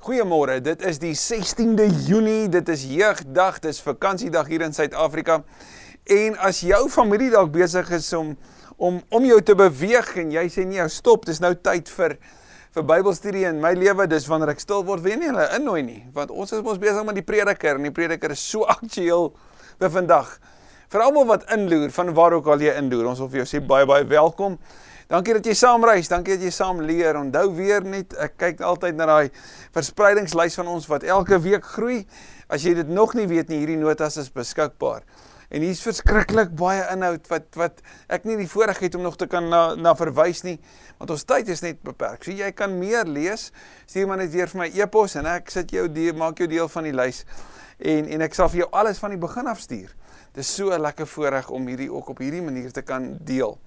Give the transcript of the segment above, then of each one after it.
Goeiemôre. Dit is die 16de Junie. Dit is jeugdag. Dit is vakansiedag hier in Suid-Afrika. En as jou familie dalk besig is om om om jou te beweeg en jy sê nee, stop, dis nou tyd vir vir Bybelstudie in my lewe. Dis wanneer ek stil word, weet nie hulle innooi nie, want ons is mos besig met die prediker en die prediker is so aktueel vir vandag. Vir almal wat inloer van waar ook al jy inloer, ons wil vir jou sê baie baie welkom. Dankie dat jy saam reis, dankie dat jy saam leer. Onthou weer net, ek kyk altyd na daai verspreidingslys van ons wat elke week groei. As jy dit nog nie weet nie, hierdie notas is beskikbaar. En hier's verskriklik baie inhoud wat wat ek nie die voorreg het om nog te kan na na verwys nie, want ons tyd is net beperk. So jy kan meer lees, stuur maar net weer vir my e-pos en ek sit jou deel, maak jou deel van die lys. En en ek sal vir jou alles van die begin af stuur. Dit is so 'n lekker voorreg om hierdie ook op hierdie manier te kan deel.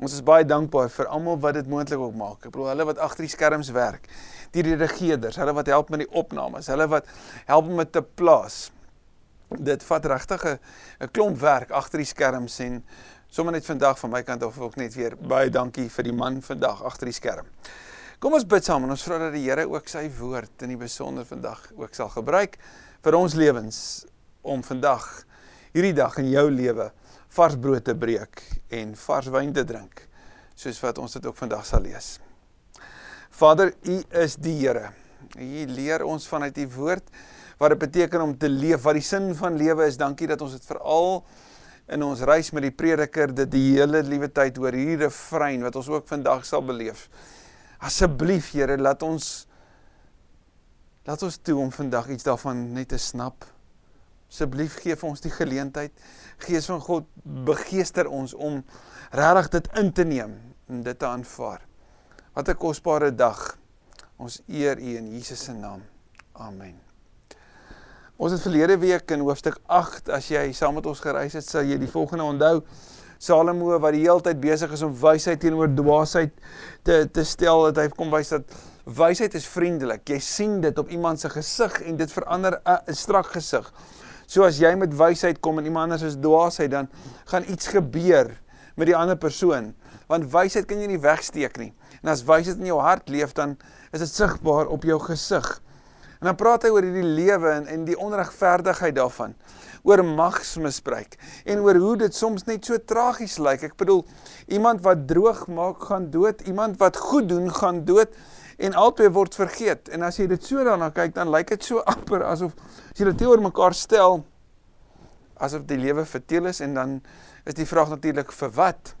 Ons is baie dankbaar vir almal wat dit moontlik ook maak. Ek bedoel hulle wat agter die skerms werk. Die redigeerders, hulle wat help met die opnames, hulle wat help met te plaas. Dit vat regtig 'n klomp werk agter die skerms en sommer net vandag van my kant af ook net weer baie dankie vir die man vandag agter die skerm. Kom ons bid saam en ons vra dat die Here ook sy woord in die besonder vandag ook sal gebruik vir ons lewens om vandag hierdie dag in jou lewe vars brood te breek en vars wyn te drink, soos wat ons dit ook vandag sal lees. Vader, U is die Here. U leer ons vanuit U woord wat dit beteken om te leef, wat die sin van lewe is. Dankie dat ons dit veral in ons reis met die prediker dit die hele liewe tyd oor hierdie refrein wat ons ook vandag sal beleef. Asseblief Here, laat ons laat ons toe om vandag iets daarvan net te snap. Asseblief gee vir ons die geleentheid. Gees van God, begeester ons om regtig dit in te neem en dit te aanvaar. Wat 'n kosbare dag. Ons eer U in Jesus se naam. Amen. Ons het verlede week in hoofstuk 8, as jy saam met ons gereis het, sal jy die volgende onthou. Salomo wat die hele tyd besig is om wysheid teenoor dwaasheid te te stel, dat hy kom wys dat wysheid is vriendelik. Jy sien dit op iemand se gesig en dit verander 'n strak gesig. So as jy met wysheid kom en iemand anders is dwaasheid, dan gaan iets gebeur met die ander persoon. Want wysheid kan jy nie wegsteek nie. En as wysheid in jou hart leef, dan is dit sigbaar op jou gesig. En dan praat hy oor hierdie lewe en en die onregverdigheid daarvan, oor magsmisbruik en oor hoe dit soms net so tragies lyk. Ek bedoel, iemand wat droog maak gaan dood, iemand wat goed doen gaan dood en albei word vergeet. En as jy dit so daarna kyk, dan lyk dit so amper asof as jy dit teenoor mekaar stel asof die lewe verteel is en dan is die vraag natuurlik vir wat?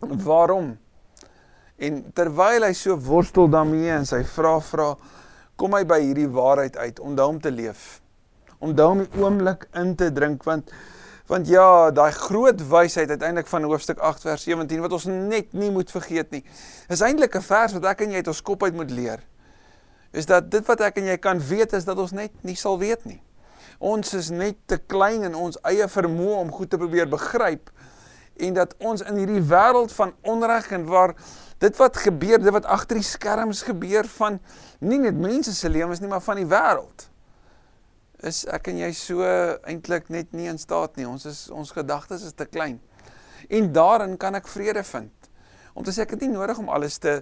Waarom? En terwyl hy so worstel daarmee en sy vra vra, kom hy by hierdie waarheid uit om daarom te leef. Om daarom die oomblik in te drink want Want ja, daai groot wysheid uiteindelik van hoofstuk 8 vers 17 wat ons net nie moet vergeet nie. Is eintlik 'n vers wat ek en jy uit ons kop uit moet leer. Is dat dit wat ek en jy kan weet is dat ons net nie sal weet nie. Ons is net te klein in ons eie vermoë om goed te probeer begryp en dat ons in hierdie wêreld van onreg en waar dit wat gebeur, dit wat agter die skerms gebeur van nie net mense se lewens nie, maar van die wêreld is ek en jy so eintlik net nie in staat nie. Ons is ons gedagtes is te klein. En daarin kan ek vrede vind. Om te sê ek het nie nodig om alles te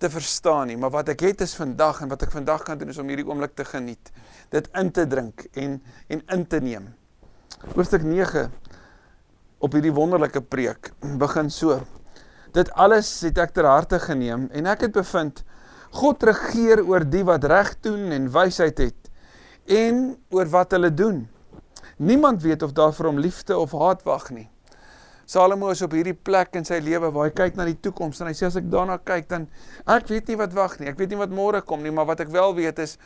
te verstaan nie, maar wat ek het is vandag en wat ek vandag kan doen is om hierdie oomblik te geniet, dit in te drink en en in te neem. Hoofstuk 9 op hierdie wonderlike preek begin so. Dit alles het ek ter harte geneem en ek het bevind God regeer oor die wat reg doen en wysheid het en oor wat hulle doen. Niemand weet of daar vir hom liefde of haat wag nie. Salomo is op hierdie plek in sy lewe waar hy kyk na die toekoms en hy sê as ek daarna kyk dan ek weet nie wat wag nie. Ek weet nie wat môre kom nie, maar wat ek wel weet is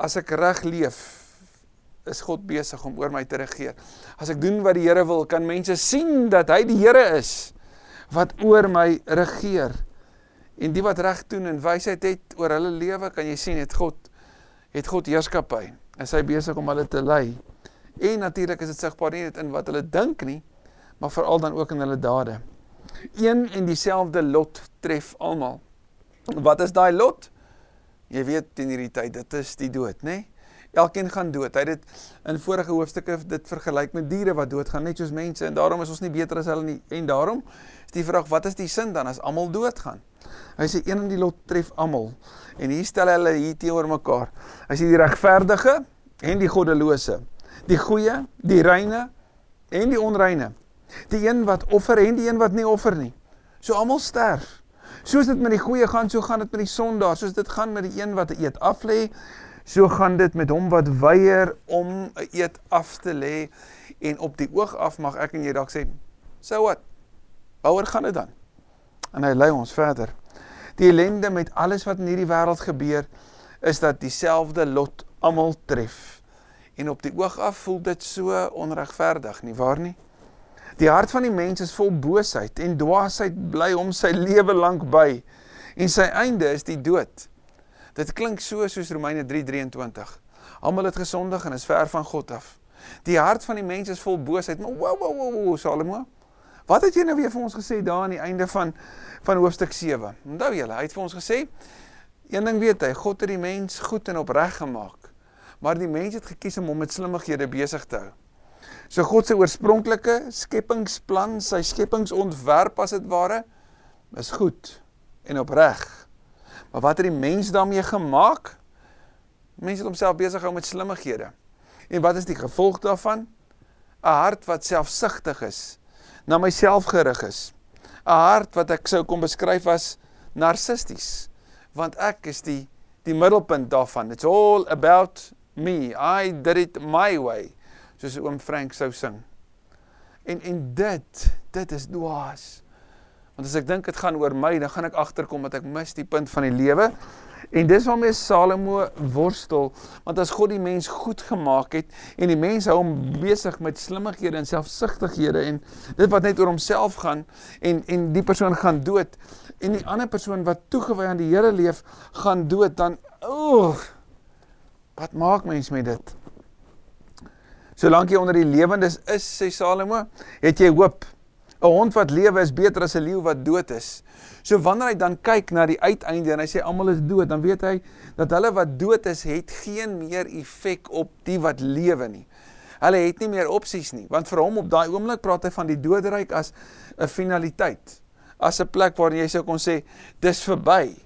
as ek reg leef is God besig om oor my te regeer. As ek doen wat die Here wil, kan mense sien dat hy die Here is wat oor my regeer. En die wat reg doen en wysheid het oor hulle lewe, kan jy sien het God het God heerskappy. Is hy besig om hulle te lei? En natuurlik is dit sigbaar nie net in wat hulle dink nie, maar veral dan ook in hulle dade. Een en dieselfde lot tref almal. Wat is daai lot? Jy weet in hierdie tyd, dit is die dood, nê? Elkeen gaan dood. Hy het dit in vorige hoofstukke dit vergelyk met diere wat doodgaan, net soos mense en daarom is ons nie beter as hulle nie. En daarom is die vraag, wat is die sin dan as almal doodgaan? Hy sê een in die lot tref almal. En hier stel hulle hier teenoor mekaar. Hy sê die regverdige en die goddelose. Die goeie, die reine en die onreine. Die een wat offer en die een wat nie offer nie. So almal sterf. Soos dit met die goeie gaan, so gaan dit met die sondaar. Soos dit gaan met die een wat eet af lê, so gaan dit met hom wat weier om 'n eet af te lê en op die oog af mag ek en jy dalk sê, "So wat? Waaroor gaan dit dan?" En hy lei ons verder. Die ellende met alles wat in hierdie wêreld gebeur, is dat dieselfde lot almal tref. En op die oog af voel dit so onregverdig, nie waar nie? Die hart van die mens is vol boosheid en dwaasheid bly hom sy lewe lank by. En sy einde is die dood. Dit klink so soos Romeine 3:23. Almal het gesondig en is ver van God af. Die hart van die mens is vol boosheid. Maar wow wow wow, wow Salomo. Wat het jy nou weer vir ons gesê daar aan die einde van van hoofstuk 7? Onthou julle, hy het vir ons gesê een ding weet hy, God het die mens goed en opreg gemaak. Maar die mens het gekies om hom met slimmighede besig te hou. So God se oorspronklike skepingsplan, sy skepingsontwerp as dit ware, is goed en opreg. Maar wat het die mens daarmee gemaak? Mense het homself besig gehou met slimmighede. En wat is die gevolg daarvan? 'n Hart wat selfsugtig is, na myself gerig is. 'n Hart wat ek sou kom beskryf as narcissisties, want ek is die die middelpunt daarvan. It's all about me. I did it my way soos oom Frank sou sing. En en dit, dit is dwaas. Want as ek dink dit gaan oor my, dan gaan ek agterkom dat ek mis die punt van die lewe. En dis waarmee Salomo worstel, want as God die mens goed gemaak het en die mens hou hom besig met slimmighede en selfsugtighede en dit wat net oor homself gaan en en die persoon gaan dood en die ander persoon wat toegewy aan die Here leef gaan dood dan oeg wat maak mens met dit? Solank jy onder die lewendes is, sê Salomo, het jy hoop. 'n Hond wat lewe is beter as 'n leeu wat dood is. So wanneer hy dan kyk na die uiteinde en hy sê almal is dood, dan weet hy dat hulle wat dood is, het geen meer effek op die wat lewe nie. Hulle het nie meer opsies nie, want vir hom op daai oomblik praat hy van die doderyk as 'n finaliteit. As 'n plek waar jy sou kon sê dis verby.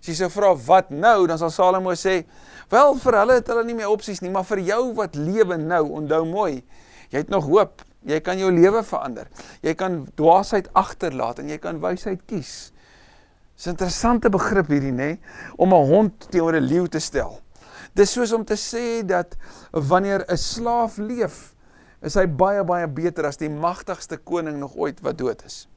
As jy sou vra wat nou, dan sal Salomo sê Wel vir hulle het hulle nie meer opsies nie, maar vir jou wat lewe nou, onthou mooi, jy het nog hoop. Jy kan jou lewe verander. Jy kan dwaasheid agterlaat en jy kan wysheid kies. Dis 'n interessante begrip hierdie nê, om 'n hond teenoor 'n leeu te stel. Dis soos om te sê dat wanneer 'n slaaf leef, is hy baie baie beter as die magtigste koning nog ooit wat dood is.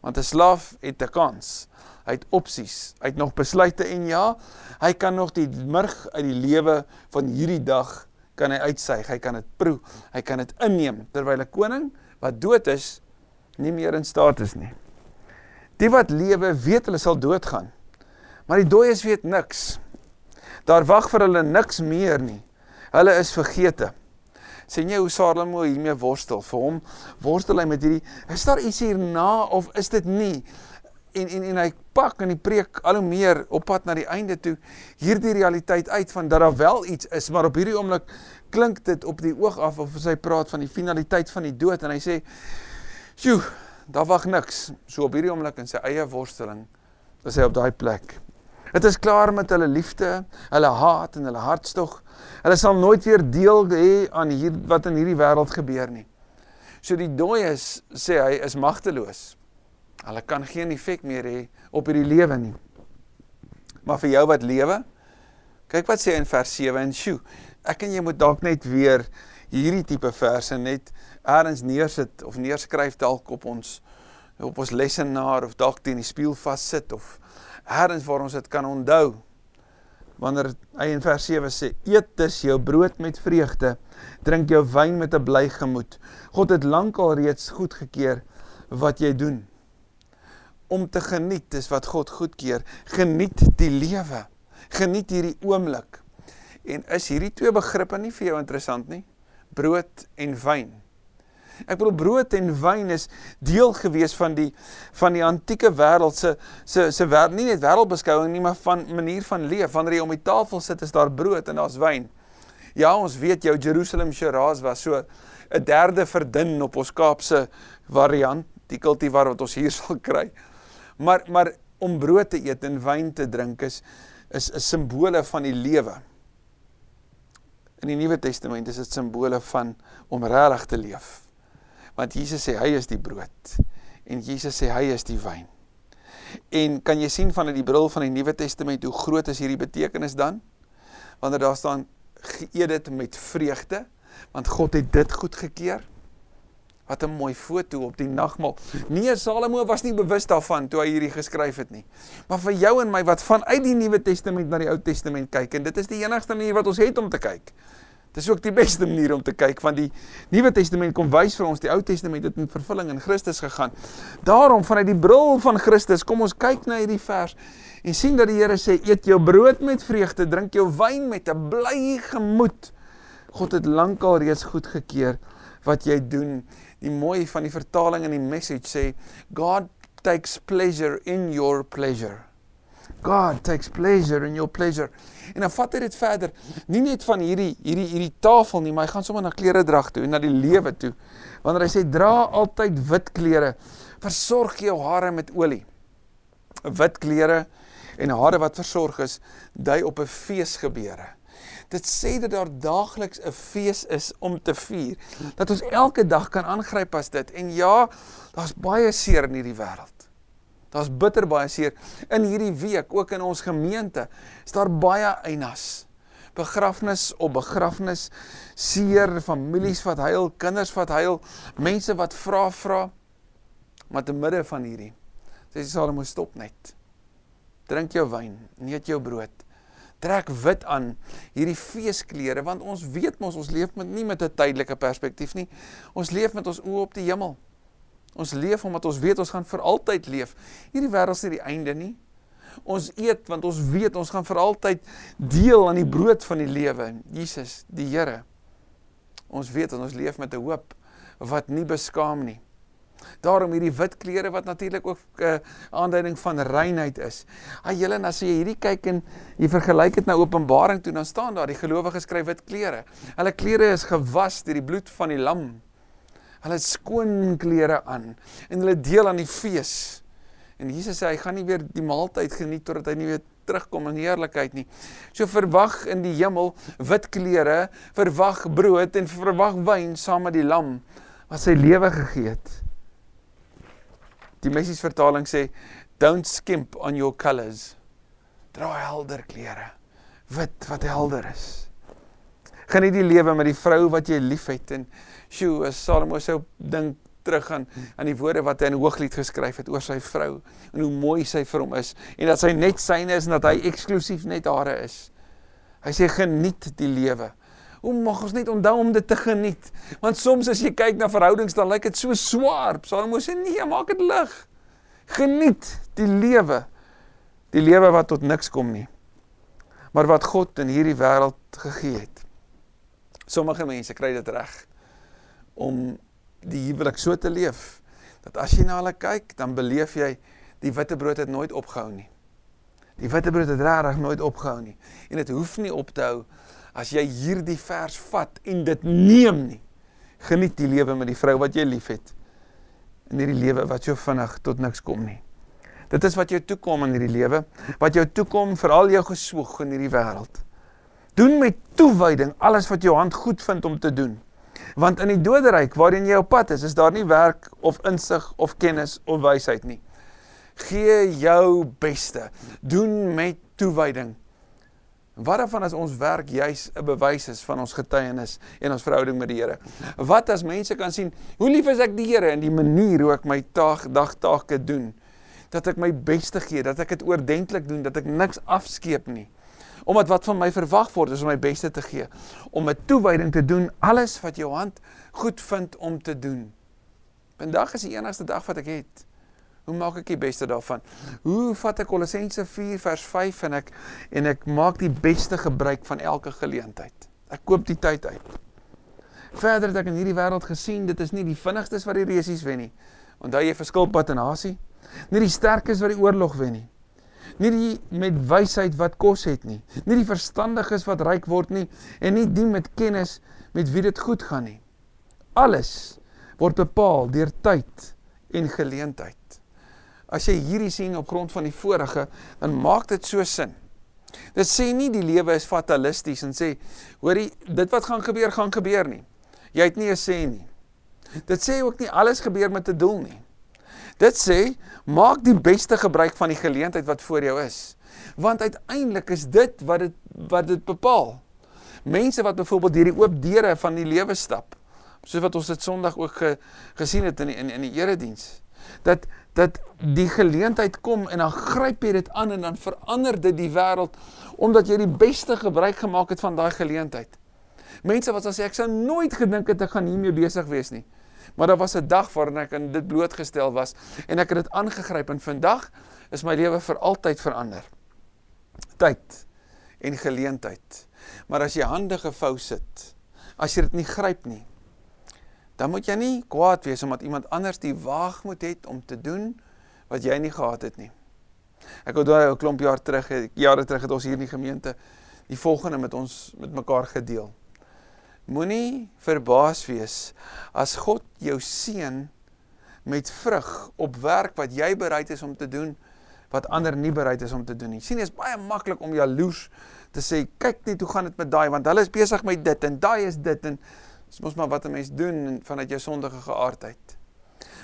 Want 'n slaaf het 'n kans. Hy het opsies. Hy het nog besluite en ja, hy kan nog die murg uit die lewe van hierdie dag kan hy uitsuig. Hy kan dit proe. Hy kan dit inneem terwyl 'n koning wat dood is nie meer in staat is nie. Die wat lewe weet hulle sal doodgaan. Maar die dooies weet niks. Daar wag vir hulle niks meer nie. Hulle is vergete. Sien jy hoe Salomo hiermee worstel? Vir hom worstel hy met hierdie is daar iets hierna of is dit nie? En en en hy pak in die preek al hoe meer op pad na die einde toe hierdie realiteit uit van dat daar wel iets is, maar op hierdie oomblik klink dit op die oog af of hy praat van die finaliteit van die dood en hy sê, "Sjoe, daar wag niks." So op hierdie oomblik in sy eie worsteling is hy op daai plek. Dit is klaar met hulle liefde, hulle haat en hulle hartstog. Hulle sal nooit weer deel hê aan hier wat in hierdie wêreld gebeur nie. So die dooies sê hy is magteloos. Hulle kan geen effek meer hê op hierdie lewe nie. Maar vir jou wat lewe, kyk wat sê in vers 7 en sjoe. Ek en jy moet dalk net weer hierdie tipe verse net eers neersit of neerskryf dalk op ons op ons lesenaar of dalk teen die spieël vassit of eers waar ons dit kan onthou. Wanneer hy in vers 7 sê: "Eet dus jou brood met vreugde, drink jou wyn met 'n bly gemoed. God het lankal reeds goedgekeur wat jy doen." Om te geniet is wat God goedkeur. Geniet die lewe. Geniet hierdie oomblik. En is hierdie twee begrippe nie vir jou interessant nie? Brood en wyn. Ek bedoel brood en wyn is deel gewees van die van die antieke wêreld se se se wêreld nie net wêreldbeskouing nie, maar van manier van leef. Wanneer jy om die tafel sit, is daar brood en daar's wyn. Ja, ons weet jou Jerusalem Shiraz was so 'n derde verdun op ons Kaapse variant, die kultivar wat ons hier sal kry. Maar maar om brood te eet en wyn te drink is is 'n simbole van die lewe. In die Nuwe Testament is dit simbole van om regtig te leef. Want Jesus sê hy is die brood en Jesus sê hy is die wyn. En kan jy sien vanuit die bril van die Nuwe Testament hoe groot is hierdie betekenis dan? Wanneer daar staan geëet dit met vreugde, want God het dit goedgekeur. Wat 'n mooi foto op die nagmaal. Nee, Salomo was nie bewus daarvan toe hy hierdie geskryf het nie. Maar vir jou en my wat vanuit die Nuwe Testament na die Ou Testament kyk en dit is die enigste manier wat ons het om te kyk. Dis ook die beste manier om te kyk want die Nuwe Testament kom wys vir ons die Ou Testament het in vervulling in Christus gegaan. Daarom vanuit die bril van Christus kom ons kyk na hierdie vers en sien dat die Here sê eet jou brood met vreugde, drink jou wyn met 'n bly gemoed. God het lankal reeds goedgekeur wat jy doen die mooi van die vertaling in die message sê God takes pleasure in your pleasure. God takes pleasure in your pleasure. En dan vat hy dit verder, nie net van hierdie hierdie hierdie tafel nie, maar hy gaan sommer na klere drag toe en na die lewe toe. Wanneer hy sê dra altyd wit klere, versorg jou hare met olie. Wit klere en hare wat versorg is, dui op 'n feesgebeure. Dit sê dat daar daagliks 'n fees is om te vier. Dat ons elke dag kan aangryp as dit. En ja, daar's baie seer in hierdie wêreld. Daar's bitter baie seer in hierdie week, ook in ons gemeente. Is daar baie einas. Begrafnis op begrafnis, seer, families wat huil, kinders wat huil, mense wat vra vra. Maar te midde van hierdie sê Salomo stop net. Drink jou wyn, eet jou brood trek wit aan hierdie feesklere want ons weet mos ons leef met nie met 'n tydelike perspektief nie. Ons leef met ons oë op die hemel. Ons leef omdat ons weet ons gaan vir altyd leef. Hierdie wêreld is nie die einde nie. Ons eet want ons weet ons gaan vir altyd deel aan die brood van die lewe, Jesus, die Here. Ons weet ons leef met 'n hoop wat nie beskaam nie. Daarom hierdie wit klere wat natuurlik ook 'n uh, eh, aanduiding van reinheid is. Ag julle, as jy hierdie kyk en jy vergelyk dit nou Openbaring toe, dan staan daar die gelowiges skryf wit klere. Hulle klere is gewas deur die bloed van die lam. Hulle skoon klere aan en hulle deel aan die fees. En Jesus sê hy gaan nie weer die maaltyd geniet totdat hy nie weer terugkom in heerlikheid nie. So verwag in die hemel wit klere, verwag brood en verwag wyn saam met die lam wat sy lewe gegee het. Die Messies vertaling sê don't skimp on your colors. Dra helder klere. Wit wat helder is. Geniet die lewe met die vrou wat jy liefhet en sjoe, as Salomo sou dink terug aan aan die woorde wat hy in Hooglied geskryf het oor sy vrou en hoe mooi sy vir hom is en dat sy net syne is en dat hy eksklusief net hare is. Hy sê geniet die lewe. Hoe mag ons net onthou om dit te geniet? Want soms as jy kyk na verhoudings dan lyk dit so swaar. Salomo sê nee, maak dit lig. Geniet die lewe. Die lewe wat tot niks kom nie. Maar wat God in hierdie wêreld gegee het. Sommige mense kry dit reg om die huwelik so te leef dat as jy na hulle kyk, dan beleef jy die witbrood het nooit opgehou nie. Die witbrood het regtig nooit opgehou nie. En dit hoef nie op te hou as jy hierdie vers vat en dit neem nie. Geniet die lewe met die vrou wat jy liefhet. In hierdie lewe wat so vinnig tot niks kom nie. Dit is wat jou toekom in hierdie lewe, wat jou toekom vir al jou geswoeg in hierdie wêreld. Doen met toewyding alles wat jou hand goed vind om te doen. Want in die doderyk waarin jy op pad is, is daar nie werk of insig of kennis of wysheid nie. Gee jou beste. Doen met toewyding. Wat dan as ons werk juis 'n bewys is van ons getuienis en ons verhouding met die Here? Wat as mense kan sien hoe lief is ek die Here in die manier hoe ek my taak dagtake doen? Dat ek my beste gee, dat ek dit oordentlik doen, dat ek niks afskeep nie. Omdat wat van my verwag word is om my beste te gee, om 'n toewyding te doen, alles wat jou hand goed vind om te doen. Vandag is die enigste dag wat ek het. Hoe maak ek die beste daarvan? Hoe vat ek Kolossense 4 vers 5 en ek en ek maak die beste gebruik van elke geleentheid. Ek koop die tyd uit. Verder het ek in hierdie wêreld gesien, dit is nie die vinnigstes wat die resies wen nie. Onthou jy verskilpad en nasie? Nie die sterkes wat die oorlog wen nie. Nie die met wysheid wat kos het nie. Nie die verstandiges wat ryk word nie en nie die met kennis met wie dit goed gaan nie. Alles word bepaal deur tyd en geleentheid. As jy hierdie sien op grond van die vorige, dan maak dit so sin. Dit sê nie die lewe is fatalisties en sê, hoorie, dit wat gaan gebeur, gaan gebeur nie. Jy het nie 'n sê nie. Dit sê ook nie alles gebeur met 'n doel nie. Dit sê, maak die beste gebruik van die geleentheid wat voor jou is. Want uiteindelik is dit wat dit wat dit bepaal. Mense wat byvoorbeeld hierdie oop deure van die lewe stap, soos wat ons dit Sondag ook ge, gesien het in die, in, in die erediens, dat dat die geleentheid kom en dan gryp jy dit aan en dan verander dit die wêreld omdat jy die beste gebruik gemaak het van daai geleentheid. Mense wat sê ek sou nooit gedink het ek gaan hiermee besig wees nie. Maar daar was 'n dag waarin ek aan dit blootgestel was en ek het dit aangegryp en vandag is my lewe vir altyd verander. Tyd en geleentheid. Maar as jy hande gevou sit, as jy dit nie gryp nie, dan moet jy nie kwaad wees omdat iemand anders die waagmoed het om te doen wat jy nie gehad het nie. Ek onthou 'n klomp jaar terug, jare terug het ons hier in die gemeente die volgende met ons met mekaar gedeel. Moenie verbaas wees as God jou seën met vrug op werk wat jy bereid is om te doen wat ander nie bereid is om te doen nie. Sien, dit is baie maklik om jaloers te sê, kyk net hoe gaan dit met daai want hulle is besig met dit en daai is dit en Dis mos maar wat 'n mens doen vanuit jou sondige geaardheid.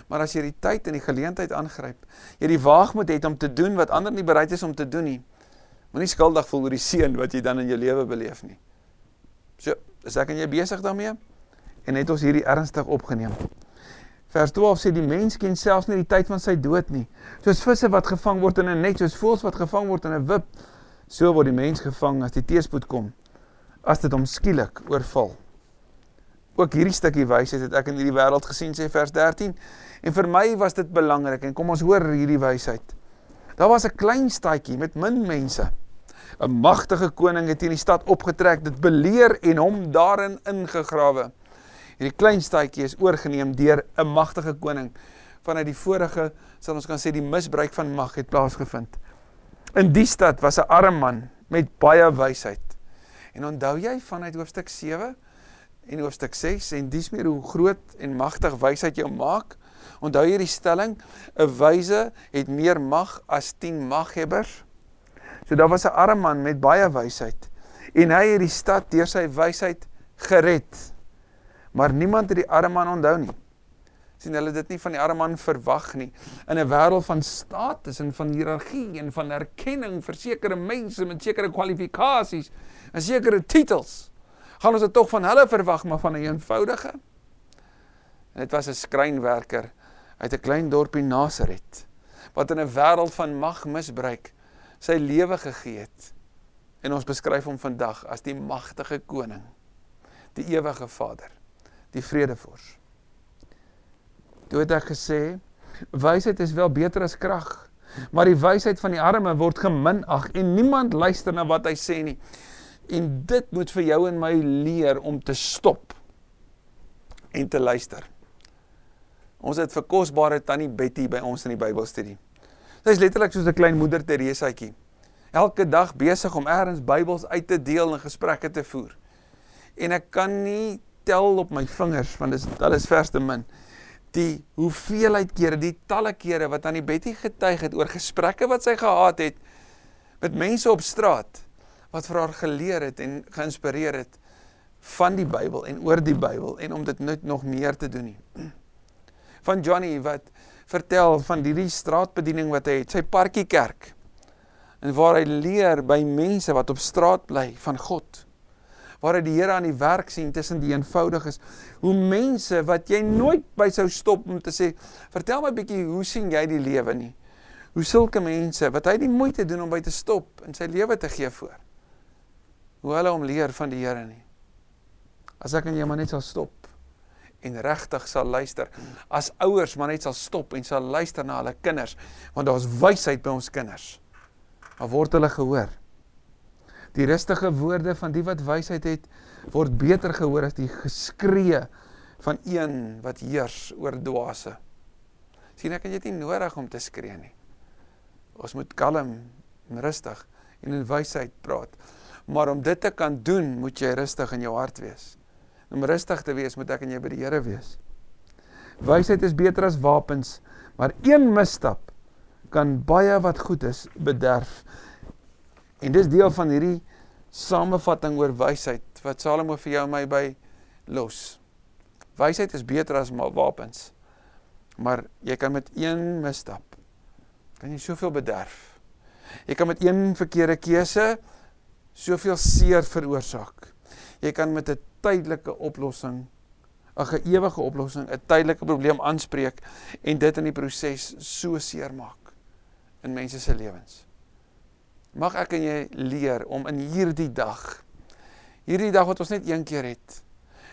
Maar as jy die tyd en die geleentheid aangryp, jy die waagmoed het om te doen wat ander nie bereid is om te doen nie. Moenie skuldig voel oor die seën wat jy dan in jou lewe beleef nie. So, is ek en jy besig daarmee? En het ons hierdie ernstig opgeneem. Vers 12 sê die mens ken selfs nie die tyd van sy dood nie. Soos visse wat gevang word in 'n net, soos voëls wat gevang word in 'n wip, so word die mens gevang as die teëspoed kom. As dit hom skielik oorval ook hierdie stukkie wysheid het ek in hierdie wêreld gesien sê vers 13 en vir my was dit belangrik en kom ons hoor hierdie wysheid daar was 'n klein stadjie met min mense. 'n magtige koning het in die stad opgetrek dit beleer en hom daarin ingegrawe. Hierdie klein stadjie is oorgeneem deur 'n magtige koning. Vanuit die vorige sal ons kan sê die misbruik van mag het plaasgevind. In die stad was 'n arm man met baie wysheid. En onthou jy vanuit hoofstuk 7 en hoofstuk 6 en dis meer hoe groot en magtig wysheid jou maak. Onthou hierdie stelling, 'n wyse het meer mag as 10 maghebbers. So daar was 'n arme man met baie wysheid en hy het die stad deur sy wysheid gered. Maar niemand het die arme man onthou nie. sien hulle dit nie van die arme man verwag nie in 'n wêreld van status en van hiërargie en van erkenning vir sekere mense met sekere kwalifikasies en sekere titels gaan ons dit tog van hulle verwag maar van 'n eenvoudige. En dit was 'n skrynwerker uit 'n klein dorpie Nasaret wat in 'n wêreld van mag misbruik sy lewe gegee het. En ons beskryf hom vandag as die magtige koning, die ewige Vader, die vredevors. Toe het hy gesê, wysheid is wel beter as krag, maar die wysheid van die arme word geminag en niemand luister na wat hy sê nie. En dit moet vir jou en my leer om te stop en te luister. Ons het vir kosbare tannie Betty by ons in die Bybelstudie. Sy is letterlik soos 'n klein moeder Teresaatjie. Elke dag besig om eers Bybels uit te deel en gesprekke te voer. En ek kan nie tel op my vingers want dit is vers te min die hoeveelheid kere, die talle kere wat aan die Betty getuig het oor gesprekke wat sy gehad het met mense op straat wat vir haar geleer het en geïnspireer het van die Bybel en oor die Bybel en om dit net nog meer te doen nie. Van Johnny wat vertel van hierdie straatbediening wat hy het, sy parkie kerk. En waar hy leer by mense wat op straat bly van God. Waar hy die Here aan die werk sien tussen die eenvoudiges. Hoe mense wat jy nooit by sou stop om te sê, "Vertel my bietjie, hoe sien jy die lewe nie?" Hoe sulke mense wat hy die moeite doen om by te stop en sy lewe te gee voor hoe hulle hom leer van die Here nie. As ek en jy maar net sal stop en regtig sal luister, as ouers maar net sal stop en sal luister na hulle kinders, want daar's wysheid by ons kinders. Maar word hulle gehoor? Die rustige woorde van die wat wysheid het, word beter gehoor as die geskree van een wat heers oor dwaase. Sien ek en jy het nie nodig om te skree nie. Ons moet kalm en rustig en in wysheid praat. Maar om dit te kan doen, moet jy rustig in jou hart wees. Om rustig te wees, moet ek en jy by die Here wees. Wysheid is beter as wapens, maar een misstap kan baie wat goed is bederf. En dis deel van hierdie samevatting oor wysheid wat Salomo vir jou en my by los. Wysheid is beter as wapens. Maar jy kan met een misstap kan jy soveel bederf. Jy kan met een verkeerde keuse soveel seer veroorsaak. Jy kan met 'n tydelike oplossing 'n ewige oplossing, 'n tydelike probleem aanspreek en dit in die proses so seer maak in mense se lewens. Mag ek en jy leer om in hierdie dag hierdie dag wat ons net een keer het,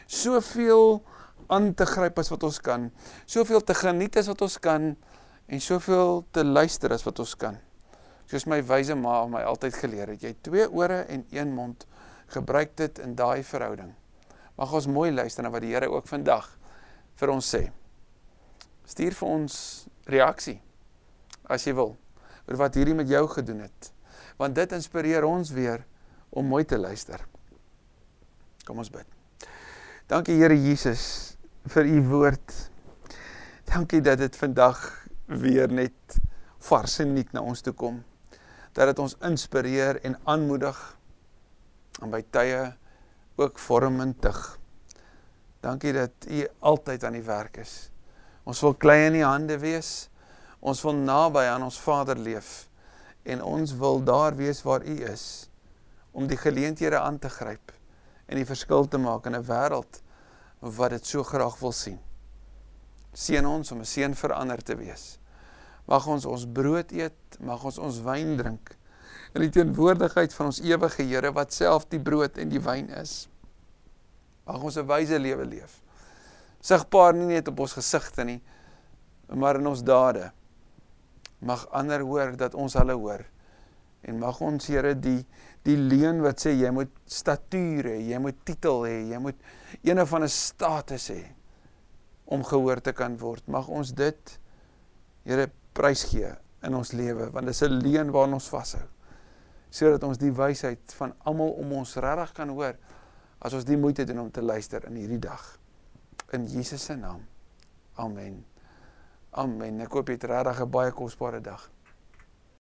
soveel aan te gryp as wat ons kan, soveel te geniet as wat ons kan en soveel te luister as wat ons kan. Soos my wyse ma my altyd geleer het, jy twee ore en een mond, gebruik dit in daai verhouding. Mag ons mooi luister na wat die Here ook vandag vir ons sê. Stuur vir ons reaksie as jy wil oor wat hierdie met jou gedoen het. Want dit inspireer ons weer om mooi te luister. Kom ons bid. Dankie Here Jesus vir u woord. Dankie dat dit vandag weer net vars en nuut na ons toe kom. Dat dit ons inspireer en aanmoedig en by tye ook vormend tig. Dankie dat U altyd aan die werk is. Ons wil klein in U hande wees. Ons wil naby aan ons Vader leef en ons wil daar wees waar U is om die geleenthede aan te gryp en die verskil te maak in 'n wêreld wat dit so graag wil sien. Seën ons om 'n seën verander te wees. Mag ons ons brood eet, mag ons ons wyn drink in die teenwoordigheid van ons ewige Here wat self die brood en die wyn is. Mag ons 'n wyse lewe leef. Sigbaar nie net op ons gesigte nie, maar in ons dade. Mag ander hoor dat ons hulle hoor. En mag ons Here die die leuen wat sê jy moet statuur hê, jy moet titel hê, jy moet eene van 'n status hê om gehoor te kan word. Mag ons dit Here prys gee in ons lewe want dit is 'n leuen waarna ons vashou sodat ons die wysheid van almal om ons regtig kan hoor as ons die moeite doen om te luister in hierdie dag. In Jesus se naam. Amen. Amen. Ek hoop jy het regtig 'n baie kosbare dag.